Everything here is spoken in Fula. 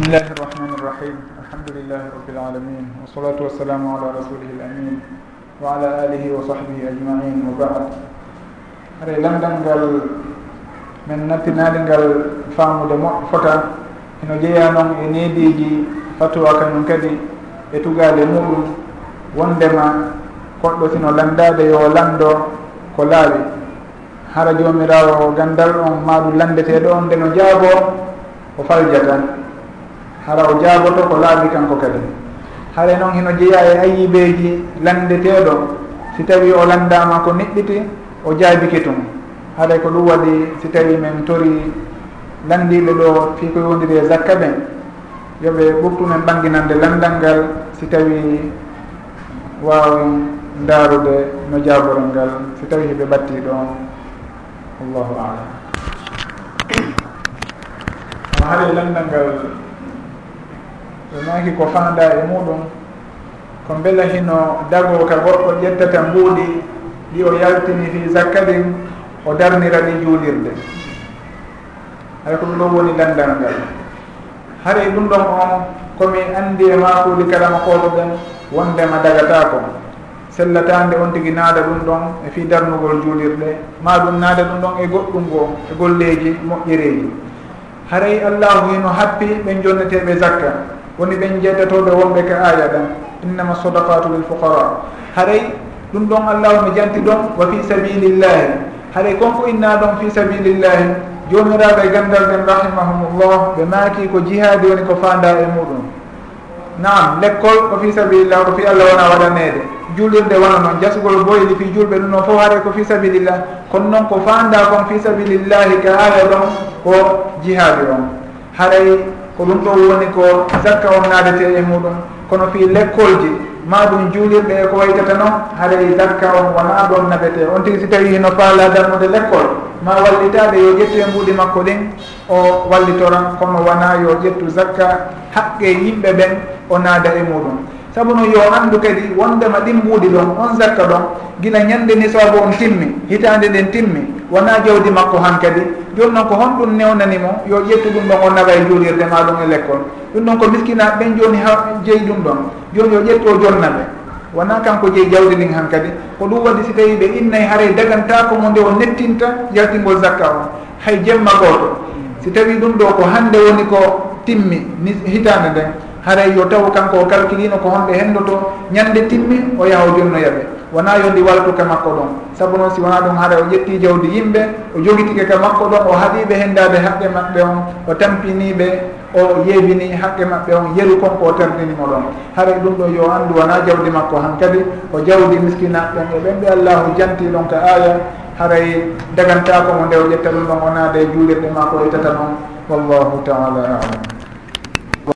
بسم الله الرحمن الرحيم الحمد لله رب العالمين والصلاة والسلام على رسوله الأمين وعلى آله وصحبه أجمعين وبعد aɗa lamɗalngal min nappinaade ngal faamude mo fota eno jeeya noon e neediji fatuwa kañum kadi e tugaade muɗum wondema koɗɗo sino landade yo lando ko laawi hara jomirawo gandal on maɗum landeteɗo on nde no jaabo o faljata. hara o jaaboto ko laabi kanko kadi. Haare noon hino jeeya e ayibeeji landeteeɗo si tawi o landama ko neɗɗiti o jaabike tun. Haɗay ko ɗum waɗi si tawi min tori landiɓe ɗo fi ko yondiri e zakka ɓen yooɓe ɓurtumen ɓanginande landal ngal si tawi wawi ndaarude no jaaborel ngal si tawi heɓe ɓatti ɗon allahu alam. Haɗa landal ngal ɗo naaki ko fanda e muɗum. Ko mbela hino dago ka goɗɗo ƴettata mbuuɗi ɗi o yaltini fi zakka ɗin o darnira ɗi juulirde. Hay ko ɗum ɗo woni landal ngal. Haray ɗum ɗon e on komi andi e makuuji kalama koɗoɗen wondema dagatako sellatande on tigui naada ɗum ɗon e fi darnugol juulirɗe ma ɗum naada ɗum ɗon e goɗɗum goo e golleji moƴƴereji haray allahu hino happi ɓe jonneteɓe zakka. woni ɓen jeddatoɓe wonɓe ka aya ɗan innama sodakatu lil fuqara haray ɗum ɗon allah mi janti ɗon wa fi sabilillahi haray kon fo inna ɗon fi sabilillahi jomiraɓe e gandal ɓen rahimahumullah ɓe maaki ko jihadi woni ko fanda e muɗum. Naam l' ko fi sabilillah ko fi allah wona waɗanede julirde wona noon jasugol boyli fi julɓe ɗum noon fof haare ko fi sabilillah kono noon ko fanda kon fi sabilillahi ka aya ɗon ko jihadi on. Haray ko ɗum ɗo woni ko zakka on naadete e muɗum. Kono fii l'école ji ma ɗum juulirɓe e ko waytata noon haray zakka on wona ɗon nabete. On tigi si tawi hino faala darnude l'école ma wallitaɓe yo ƴettu e mbuuɗi makko ɗin o wallitoran. Kono wona yo ƴettu zakka haqqe yimɓe ɓen o naada e muɗum. Saabu no yo anndu kadi wondema ɗin mbuuɗi ɗon on zakka ɗon gila ñande ni saabu on timmi hitande nden timmi wona jawdi makko han kadi. Joni noon ko honɗum newnanimo yo ƴettu ɗum ɗon o nawa e juulirde ma ɗum e l'école ɗum ɗon ko miskinaɓe ɓen joni ha jeeyi ɗum ɗon. Joni yo ƴettu o jonnaɓe wona kanko jeeyi jawdi ndin han kadi. Ko ɗum waɗi si tawi ɓe innayi haray dagantako mo nde o nettinta yaltingol zakka o. Hay jemma goto. Si tawi ɗum ɗo ko hande woni ko timmi ni hitande nden. Haray yo taw kanko o calculino ko honɓe hendoto ñande timmi o yaha o jonnoyaɓe wona yondi waltuka makko ɗon. Saabu noon si wona ɗum haara o ƴetti jawdi yimɓe o jogitike ka makko ɗon o haaɗiɓe hendade haqqe maɓɓe on o tampiniɓe o yeebini haqqe maɓɓe on yeru konko o tardinimo ɗon. Haara ɗum ɗo yo andu wona jawdi makko han kadi ko jawdi miskinaɓe ɗon e ɓen ɓe allahu janti ɗon ka aya haray dagantako mo nde o ƴetta ɗum ɗon o naade juulirɗe ma ko ittata noon wallahu taala alam.